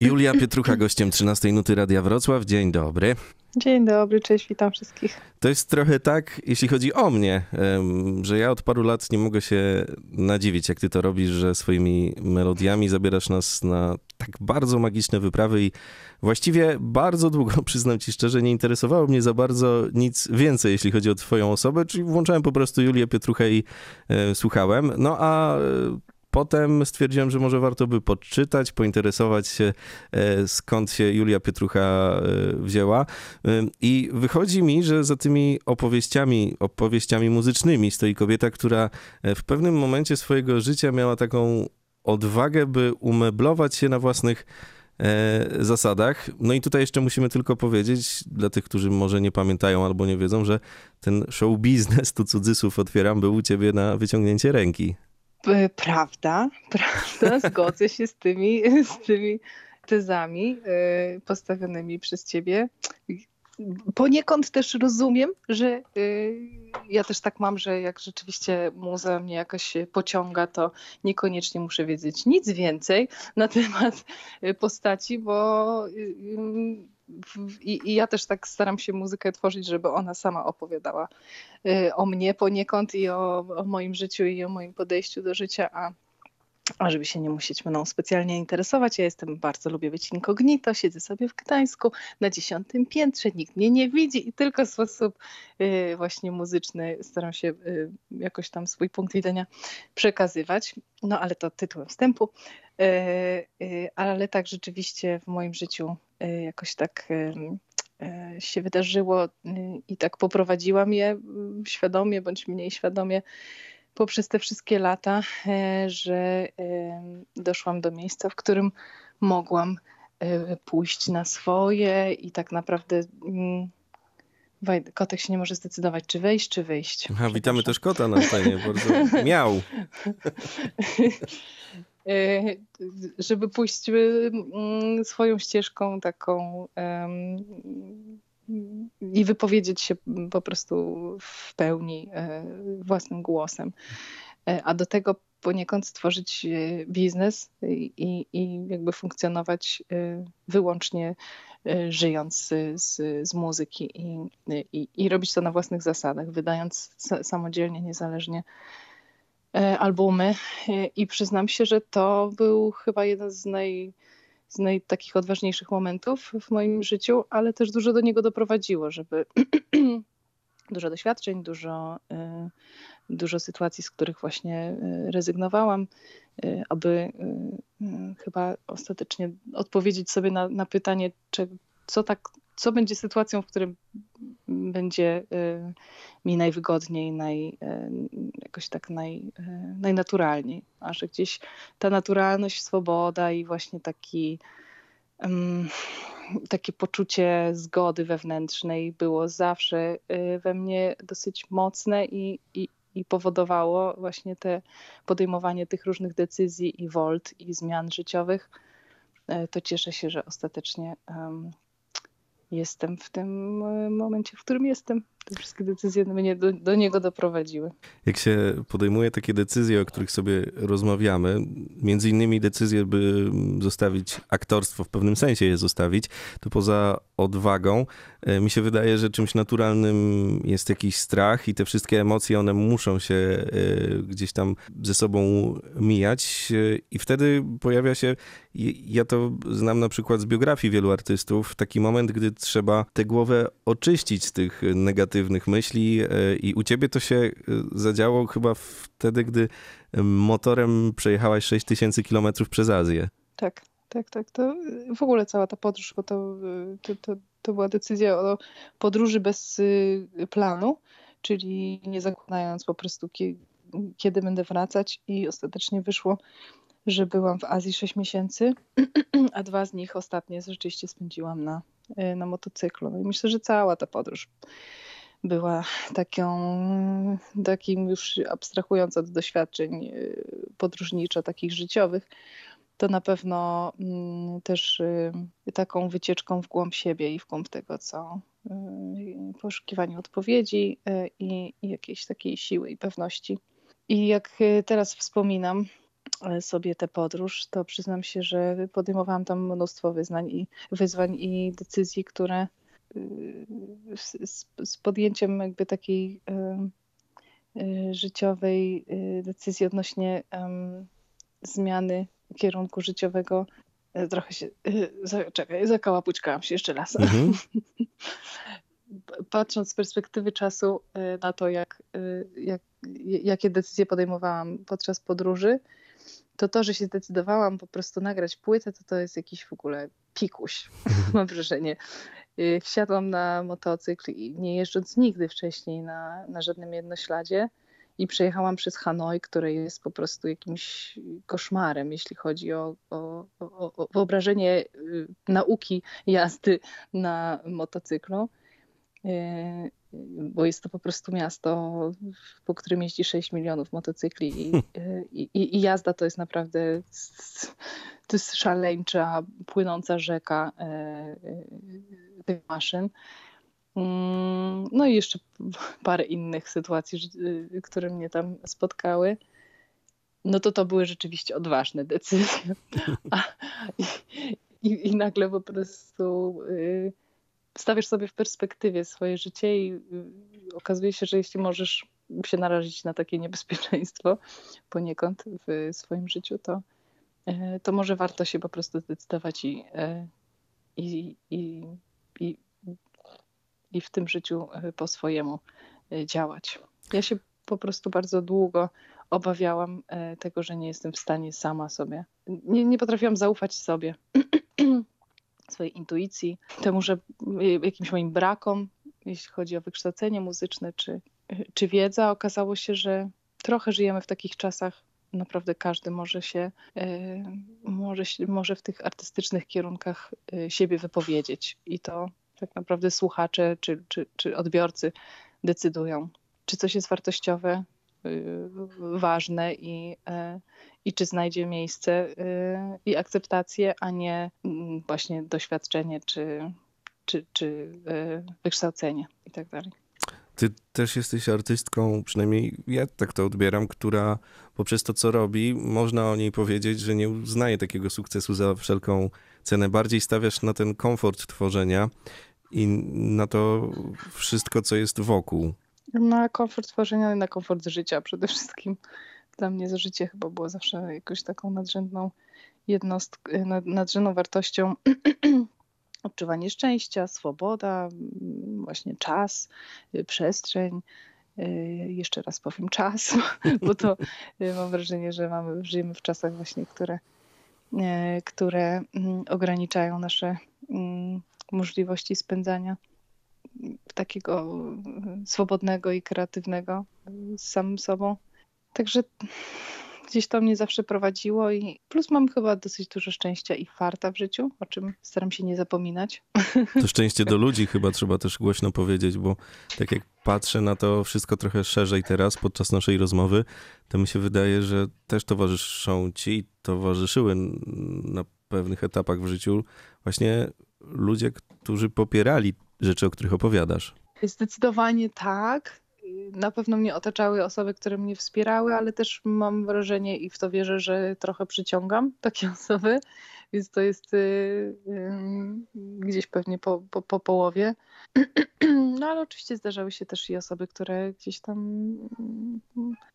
Julia Pietrucha, gościem 13 Nuty Radia Wrocław. Dzień dobry. Dzień dobry, cześć, witam wszystkich. To jest trochę tak, jeśli chodzi o mnie, że ja od paru lat nie mogę się nadziwić, jak ty to robisz, że swoimi melodiami zabierasz nas na tak bardzo magiczne wyprawy i właściwie bardzo długo, przyznam ci szczerze, nie interesowało mnie za bardzo nic więcej, jeśli chodzi o twoją osobę, czyli włączałem po prostu Julię Pietruchę i e, słuchałem. No a Potem stwierdziłem, że może warto by podczytać, pointeresować się, e, skąd się Julia Pietrucha e, wzięła. E, I wychodzi mi, że za tymi opowieściami, opowieściami muzycznymi stoi kobieta, która w pewnym momencie swojego życia miała taką odwagę, by umeblować się na własnych zasadach. No i tutaj jeszcze musimy tylko powiedzieć, dla tych, którzy może nie pamiętają albo nie wiedzą, że ten show biznes, tu cudzysłów otwieram, był u ciebie na wyciągnięcie ręki. Prawda, prawda, zgodzę się z tymi, z tymi tezami y, postawionymi przez ciebie. Poniekąd też rozumiem, że y, ja też tak mam, że jak rzeczywiście muza mnie jakoś pociąga, to niekoniecznie muszę wiedzieć nic więcej na temat postaci, bo y, i, I, ja też tak staram się muzykę tworzyć, żeby ona sama opowiadała y, o mnie poniekąd i o, o moim życiu i o moim podejściu do życia, a a żeby się nie musieć mną specjalnie interesować, ja jestem, bardzo lubię być incognito, siedzę sobie w Gdańsku na dziesiątym piętrze, nikt mnie nie widzi i tylko w sposób y, właśnie muzyczny staram się y, jakoś tam swój punkt widzenia przekazywać. No ale to tytułem wstępu. Ale tak rzeczywiście w moim życiu jakoś tak y, się wydarzyło i tak poprowadziłam je świadomie bądź mniej świadomie poprzez te wszystkie lata, e, że e, doszłam do miejsca, w którym mogłam e, pójść na swoje i tak naprawdę mm, kotek się nie może zdecydować, czy wejść, czy wyjść. Aha, witamy też kota na antenie, bardzo miał. Żeby pójść mm, swoją ścieżką taką i wypowiedzieć się po prostu w pełni e, własnym głosem. E, a do tego poniekąd stworzyć e, biznes i, i jakby funkcjonować wyłącznie żyjąc z, z muzyki i, i, i robić to na własnych zasadach, wydając samodzielnie, niezależnie albumy. I przyznam się, że to był chyba jeden z naj z naj, takich odważniejszych momentów w moim życiu, ale też dużo do niego doprowadziło, żeby dużo doświadczeń, dużo, y, dużo sytuacji, z których właśnie rezygnowałam, aby chyba ostatecznie odpowiedzieć sobie na, na pytanie, czy, co, tak, co będzie sytuacją, w której będzie y, mi najwygodniej, naj, y, jakoś tak naj, y, najnaturalniej. A że gdzieś ta naturalność, swoboda i właśnie taki takie poczucie zgody wewnętrznej było zawsze we mnie dosyć mocne i, i, i powodowało właśnie te podejmowanie tych różnych decyzji i wolt i zmian życiowych. To cieszę się, że ostatecznie jestem w tym e, momencie, w którym jestem. Te wszystkie decyzje mnie do, do, niego doprowadziły. Jak się podejmuje takie decyzje, o których sobie rozmawiamy, między innymi decyzję, by zostawić aktorstwo, w pewnym sensie je zostawić, to poza odwagą, e, mi się wydaje, że czymś naturalnym jest jakiś strach i te wszystkie emocje, one muszą się e, gdzieś tam ze sobą mijać i wtedy pojawia się, ja to znam na przykład z biografii wielu artystów, taki moment, gdy trzeba tę głowę oczyścić z tych negatywnych myśli e, i u ciebie to się e, zadziało chyba wtedy, gdy motorem przejechałaś 6000 kilometrów przez Azję. Tak, tak, tak. To w ogóle cała ta podróż, bo to, to, to, to była decyzja o podróży bez planu, czyli nie zakładając po prostu kiedy będę wracać i ostatecznie wyszło, że byłam w Azji 6 miesięcy, a dwa z nich ostatnie rzeczywiście spędziłam na na motocyklu. No i myślę, że cała ta podróż była taką, takim już abstrahując od doświadczeń y, podróżniczo, takich życiowych, to na pewno mm, też y, taką wycieczką w głąb siebie i w głąb tego, co poszukiwaniu odpowiedzi i, i jakiejś takiej siły i pewności. I jak teraz wspominam, sobie tę podróż, to przyznam się, że podejmowałam tam mnóstwo wyznań i wyzwań i decyzji, które z, z podjęciem jakby takiej życiowej decyzji odnośnie zmiany kierunku życiowego trochę się, czekaj, zakałapućkałam się jeszcze raz. Mhm. Patrząc z perspektywy czasu na to, jak, jak, jakie decyzje podejmowałam podczas podróży, to to, że się zdecydowałam po prostu nagrać płytę, to to jest jakiś w ogóle pikuś, mam wrażenie. Y, wsiadłam na motocykl nie jeżdżąc nigdy wcześniej na, na żadnym jednośladzie i przejechałam przez Hanoi, które jest po prostu jakimś koszmarem, jeśli chodzi o, o, o, o wyobrażenie y, nauki jazdy na motocyklu. Y, bo jest to po prostu miasto, po którym jeździ 6 milionów motocykli i, i, i, jazda to jest naprawdę to jest szaleńcza, płynąca rzeka e, tych maszyn. Mm, no i jeszcze parę innych sytuacji, które mnie tam spotkały. No to to były rzeczywiście odważne decyzje. A, i, i, nagle po prostu y, stawiasz sobie w perspektywie swoje życie i y, okazuje się, że jeśli możesz się narazić na takie niebezpieczeństwo poniekąd w swoim życiu, to, e, to może warto się po prostu zdecydować i, e, i, i, i, i w tym życiu e, po swojemu działać. Ja się po prostu bardzo długo obawiałam tego, że nie jestem w stanie sama sobie. Nie, nie potrafiłam zaufać sobie. swojej intuicji, temu, że jakimś moim brakom, jeśli chodzi o wykształcenie muzyczne czy, czy wiedza, okazało się, że trochę żyjemy w takich czasach. Naprawdę każdy może się, e, może, może w tych artystycznych kierunkach siebie wypowiedzieć. I to tak naprawdę słuchacze czy, czy, czy odbiorcy decydują, czy coś jest wartościowe, y, ważne i, e, i czy znajdzie miejsce y, i akceptację, a nie mm, właśnie doświadczenie czy, czy, czy y, wykształcenie i tak dalej. Ty też jesteś artystką, przynajmniej ja tak to odbieram, która poprzez to, co robi, można o niej powiedzieć, że nie uznaje takiego sukcesu za wszelką cenę. Bardziej stawiasz na ten komfort tworzenia i na to wszystko, co jest wokół. Na komfort tworzenia i na komfort życia przede wszystkim dla mnie życie chyba było zawsze jakąś taką nadrzędną jednostką, nadrzędną wartością odczuwanie szczęścia, swoboda, właśnie czas, przestrzeń. Jeszcze raz powiem czas, bo to mam wrażenie, że mamy, żyjemy w czasach właśnie, które, które ograniczają nasze możliwości spędzania takiego swobodnego i kreatywnego z samym sobą. Także gdzieś to mnie zawsze prowadziło i plus mam chyba dosyć dużo szczęścia i farta w życiu, o czym staram się nie zapominać. To szczęście do ludzi chyba trzeba też głośno powiedzieć, bo tak jak patrzę na to wszystko trochę szerzej teraz podczas naszej rozmowy, to mi się wydaje, że też towarzyszą ci, towarzyszyły na pewnych etapach w życiu właśnie ludzie, którzy popierali rzeczy, o których opowiadasz. Zdecydowanie tak na pewno mnie otaczały osoby, które mnie wspierały, ale też mam wrażenie i w to wierzę, że trochę przyciągam takie osoby, więc to jest y, gdzieś pewnie po, po, po połowie. No ale oczywiście zdarzały się też i osoby, które gdzieś tam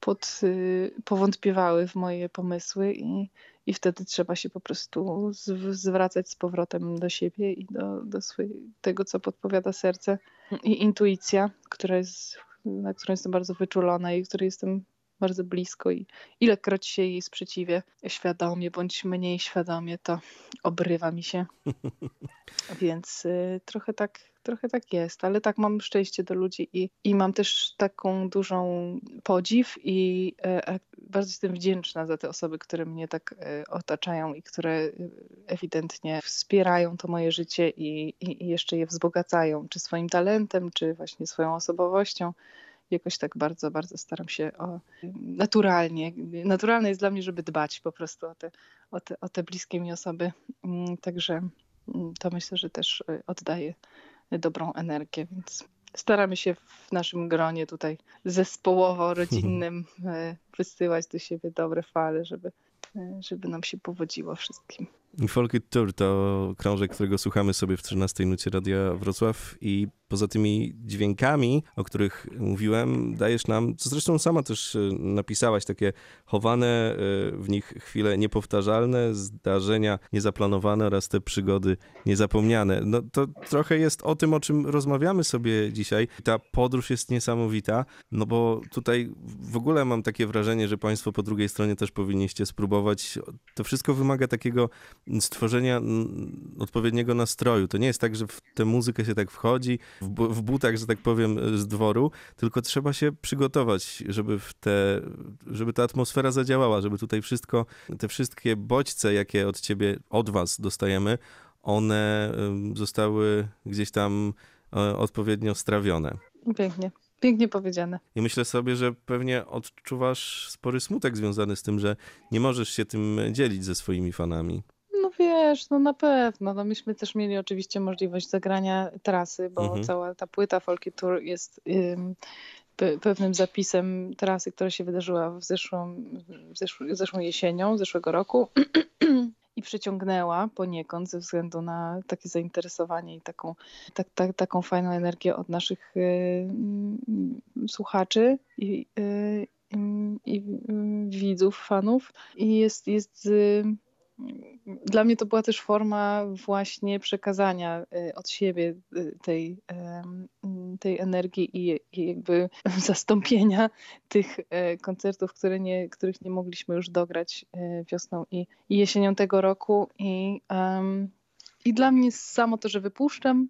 pod, y, powątpiewały w moje pomysły i, i wtedy trzeba się po prostu zwracać z powrotem do siebie i do, do tego, co podpowiada serce i intuicja, która jest na którą jestem bardzo wyczulona i której jestem bardzo blisko i ilekroć się jej sprzeciwię świadomie bądź mniej świadomie, to obrywa mi się. Więc y, trochę, tak, trochę tak jest, ale tak mam szczęście do ludzi i, i mam też taką dużą podziw i y, bardzo jestem wdzięczna za te osoby, które mnie tak y, otaczają i które ewidentnie wspierają to moje życie i, i, i jeszcze je wzbogacają, czy swoim talentem, czy właśnie swoją osobowością jakoś tak bardzo, bardzo staram się o, naturalnie. Naturalne jest dla mnie, żeby dbać po prostu o te, o te, o te bliskie mi osoby. Mm, także mm, to myślę, że też y, oddaje dobrą energię, więc staramy się w naszym gronie tutaj zespołowo, rodzinnym y, wysyłać do siebie dobre fale, żeby żeby nam się powodziło wszystkim. Folk Tour to krążek, którego słuchamy sobie w 13 nucie Radia Wrocław i poza tymi dźwiękami, o których mówiłem, dajesz nam, co zresztą sama też e, napisałaś, takie chowane e, w nich chwile niepowtarzalne, zdarzenia niezaplanowane oraz te przygody niezapomniane. No to trochę jest o tym, o czym rozmawiamy sobie dzisiaj. Ta podróż jest niesamowita, no bo tutaj w ogóle mam takie wrażenie, że państwo po drugiej stronie też powinniście spróbować. To wszystko wymaga takiego stworzenia odpowiedniego nastroju. To nie jest tak, że w tę muzykę się tak wchodzi, w, w butach, że tak powiem, z dworu, tylko trzeba się przygotować, żeby, w te, żeby ta atmosfera zadziałała, żeby tutaj wszystko, te wszystkie bodźce, jakie od ciebie, od was dostajemy, one zostały gdzieś tam e, odpowiednio strawione. Pięknie. Pięknie powiedziane. I myślę sobie, że pewnie odczuwasz spory smutek związany z tym, że nie możesz się tym dzielić ze swoimi fanami wiesz, no na pewno. No myśmy też mieli oczywiście możliwość zagrania trasy, bo mhm. cała ta płyta Folky Tour jest ym, pe pewnym zapisem trasy, która się wydarzyła w zeszłą, w zeszł zeszłą jesienią, zeszłego roku. i przyciągnęła poniekąd ze względu na takie zainteresowanie i taką, tak, tak, taką fajną energię od naszych y, y, słuchaczy i, y, i widzów, fanów. I jest, jest dla mnie to była też forma właśnie przekazania y, od siebie y, tej, tej energii i, jakby zastąpienia tych e, koncertów, które nie, których nie mogliśmy już dograć e, wiosną i, i jesienią tego roku. I, um, I dla mnie samo to, że wypuszczam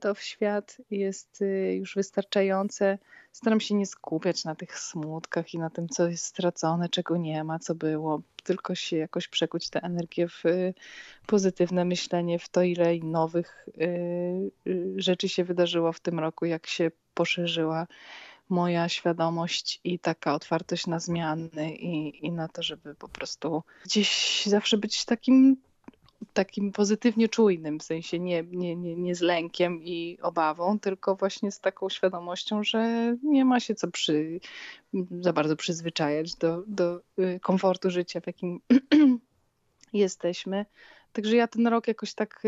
to w świat jest już wystarczające. Staram się nie skupiać na tych smutkach i na tym, co jest stracone, czego nie ma, co było tylko się jakoś przekuć tę energię w y, pozytywne myślenie, w to, ile nowych y, y, rzeczy się wydarzyło w tym roku, jak się poszerzyła moja świadomość i taka otwartość na zmiany i, i na to, żeby po prostu gdzieś zawsze być takim takim pozytywnie czujnym, w sensie nie, nie, nie, nie z lękiem i obawą, tylko właśnie z taką świadomością, że nie ma się co przy, za bardzo przyzwyczajać do, do y, komfortu życia, w jakim jesteśmy. Także ja ten rok jakoś tak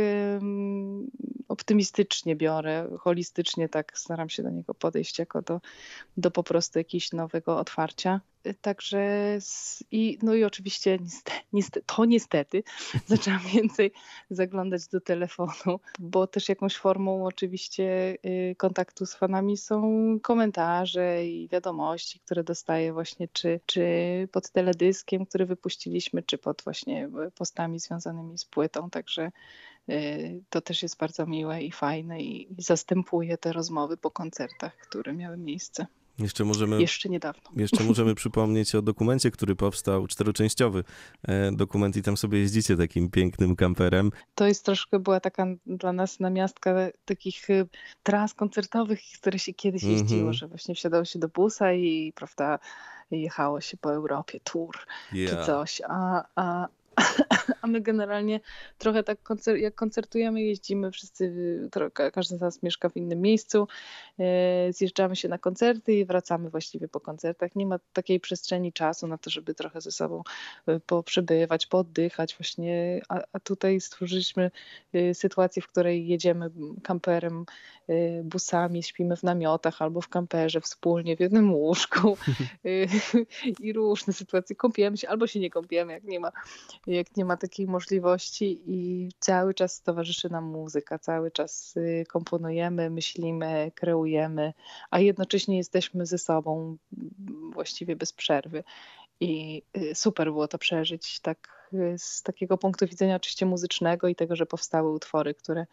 optymistycznie biorę, holistycznie tak staram się do niego podejść jako do, do po prostu jakiegoś nowego otwarcia. Także i, no i oczywiście niestety, niestety, to niestety zaczęłam więcej zaglądać do telefonu, bo też jakąś formą oczywiście y, kontaktu z fanami są komentarze i wiadomości, które dostaję właśnie czy, czy pod teledyskiem, który wypuściliśmy, czy pod właśnie postami związanymi z płytą. Także to też jest bardzo miłe i fajne i zastępuje te rozmowy po koncertach, które miały miejsce. Jeszcze możemy, jeszcze niedawno. Jeszcze możemy przypomnieć o dokumencie, który powstał, czteroczęściowy e, dokument i tam sobie jeździcie takim pięknym kamperem. To jest troszkę była taka dla nas namiastka takich e, tras koncertowych, które się kiedyś mhm. jeździło, mm -hmm. że właśnie wsiadało się do busa i prawda, jechało się po Europie, tour yeah. czy coś, a, a, a my generalnie trochę tak koncer jak koncertujemy, jeździmy wszyscy, każdy z nas mieszka w innym miejscu, e, zjeżdżamy się na koncerty i wracamy właściwie po koncertach. Nie ma takiej przestrzeni czasu na to, żeby trochę ze sobą e, poprzebywać, pooddychać właśnie, a, a tutaj stworzyliśmy e, sytuację, w której jedziemy kamperem, busami, śpimy w namiotach albo w kamperze wspólnie w jednym łóżku i różne sytuacje. Kąpiemy się albo się nie kąpiemy, jak nie ma jak nie ma takiej możliwości i cały czas towarzyszy nam muzyka, cały czas y, komponujemy, myślimy, kreujemy, a jednocześnie jesteśmy ze sobą właściwie bez przerwy. I y, super było to przeżyć tak y, z takiego punktu widzenia oczywiście muzycznego i tego, że powstały utwory, które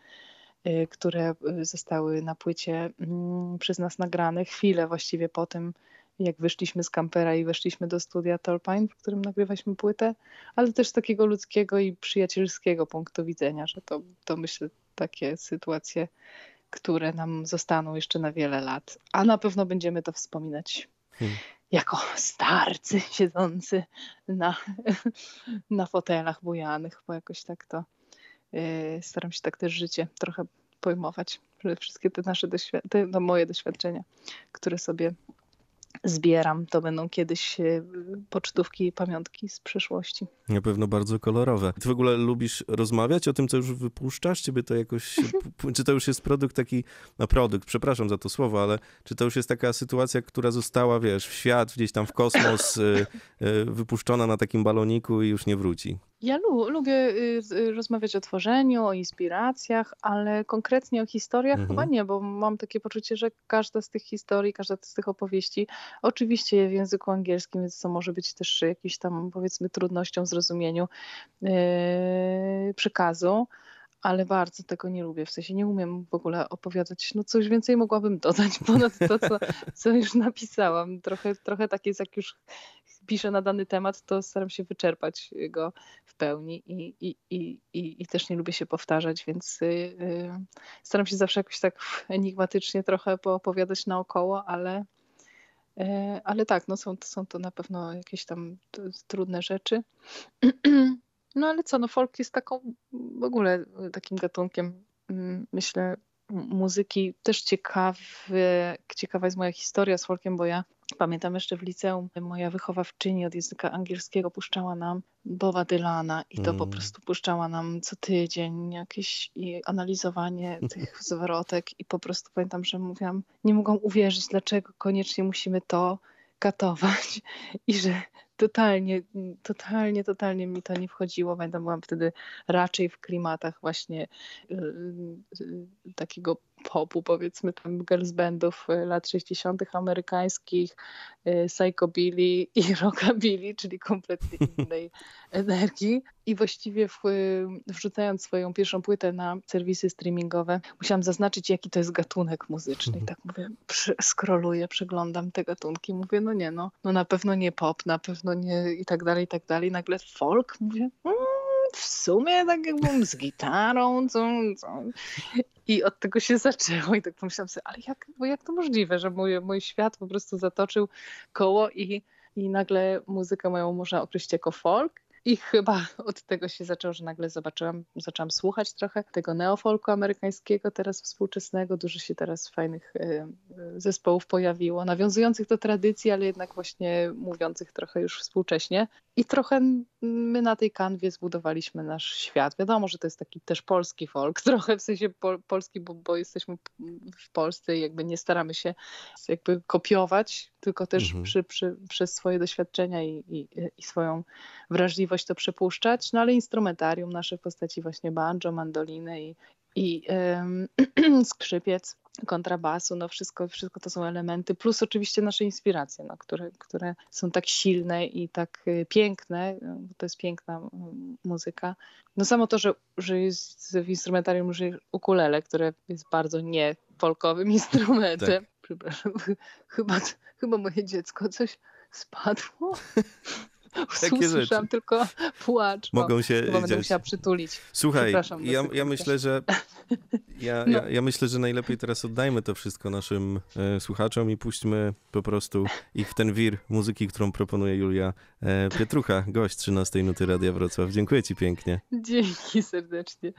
które zostały na płycie mm, przez nas nagrane chwilę właściwie po tym, jak wyszliśmy z kampera i weszliśmy do studia Tolpine, w którym nagrywaliśmy płytę, ale też z takiego ludzkiego i przyjacielskiego punktu widzenia, że to, to myślę takie sytuacje, które nam zostaną jeszcze na wiele lat, a na pewno będziemy to wspominać. Hmm. Jako starcy siedzący na, na fotelach bujanych, bo jakoś tak to yy, staram się tak też życie trochę pojmować. Wszystkie te nasze doświadczenia, no moje doświadczenia, które sobie zbieram. To będą kiedyś e, pocztówki i pamiątki z przeszłości. Na pewno bardzo kolorowe. Ty w ogóle lubisz rozmawiać o tym, co już wypuszczasz? Ciebie to jakoś... czy to już jest produkt taki... No produkt, przepraszam za to słowo, ale czy to już jest taka sytuacja, która została, wiesz, w świat, gdzieś tam w kosmos, y, y, wypuszczona na takim baloniku i już nie wróci? Ja lu lubię y, rozmawiać o tworzeniu, o inspiracjach, ale konkretnie o historiach mhm. chyba nie, bo mam takie poczucie, że każda z tych historii, każda z tych opowieści, oczywiście w języku angielskim, więc to może być też jakiś tam powiedzmy trudnością w zrozumieniu yy, przekazu, ale bardzo tego nie lubię. W sensie nie umiem w ogóle opowiadać. No coś więcej mogłabym dodać ponad to, co, co już napisałam. Trochę, trochę tak jest, jak już piszę na dany temat, to staram się wyczerpać go w pełni i, i, i, i, i też nie lubię się powtarzać, więc yy, staram się zawsze jakoś tak enigmatycznie trochę poopowiadać naokoło, ale, yy, ale tak, no są, są to na pewno jakieś tam trudne rzeczy. No ale co, no folk jest taką w ogóle takim gatunkiem, mm, myślę, muzyki też ciekawy, ciekawa jest moja historia z folkiem, bo ja pamiętam jeszcze w liceum moja wychowawczyni od języka angielskiego puszczała nam Boba Dylana i to mm. po prostu puszczała nam co tydzień jakieś analizowanie tych zwrotek i po prostu pamiętam, że mówiłam, nie mogłam uwierzyć, dlaczego koniecznie musimy to katować i że totalnie, totalnie, totalnie mi to nie wchodziło. Pamiętam, byłam wtedy raczej w klimatach właśnie y, y, takiego popu, powiedzmy tam girls bandów y, lat 60. amerykańskich, psychobilly i rockabilly, czyli kompletnie innej energii. I właściwie w, wrzucając swoją pierwszą płytę na serwisy streamingowe, musiałam zaznaczyć, jaki to jest gatunek muzyczny. I tak mówię, skroluję, przeglądam te gatunki, mówię, no nie, no, no na pewno nie pop, na pewno nie i tak dalej, i tak dalej. Nagle folk, mówię, mm, w sumie tak jakbym z gitarą, co, co. I od tego się zaczęło i tak pomyślałam sobie, ale jak, bo jak to możliwe, że mój, mój świat po prostu zatoczył koło i, i nagle muzykę moją można określić jako folk, i chyba od tego się zaczęło, że nagle zobaczyłam, zaczęłam słuchać trochę tego neofolku amerykańskiego, teraz współczesnego. Dużo się teraz fajnych y, y, zespołów pojawiło, nawiązujących do tradycji, ale jednak właśnie mówiących trochę już współcześnie. I trochę my na tej kanwie zbudowaliśmy nasz świat. Wiadomo, że to jest taki też polski folk, trochę w sensie po, polski, bo, bo, jesteśmy w Polsce i jakby nie staramy się jakby kopiować, tylko też mhm. przy, przy, przez swoje doświadczenia i, i, i swoją wrażliwość to przepuszczać, no ale instrumentarium nasze w postaci właśnie banjo, mandoliny i, i skrzypiec kontrabasu, no wszystko, wszystko to są elementy, plus oczywiście nasze inspiracje, no, które, które są tak silne i tak y, piękne, bo to jest piękna muzyka. No samo to, że, że jest w instrumentarium że ukulele, które jest bardzo nie folkowym instrumentem. Tak. Przepraszam, chyba, chyba moje dziecko coś spadło. Usłyszałam tylko płacz. Mogą się Chyba będę musiała przytulić. Słuchaj, ja, ja myślę, że ja, no. ja, ja, myślę, że najlepiej teraz oddajmy to wszystko naszym e, słuchaczom i puśćmy po prostu ich w ten wir muzyki, którą proponuje Julia e, Pietrucha, gość 13 Nuty Radia Wrocław. Dziękuję ci pięknie. Dzięki serdecznie.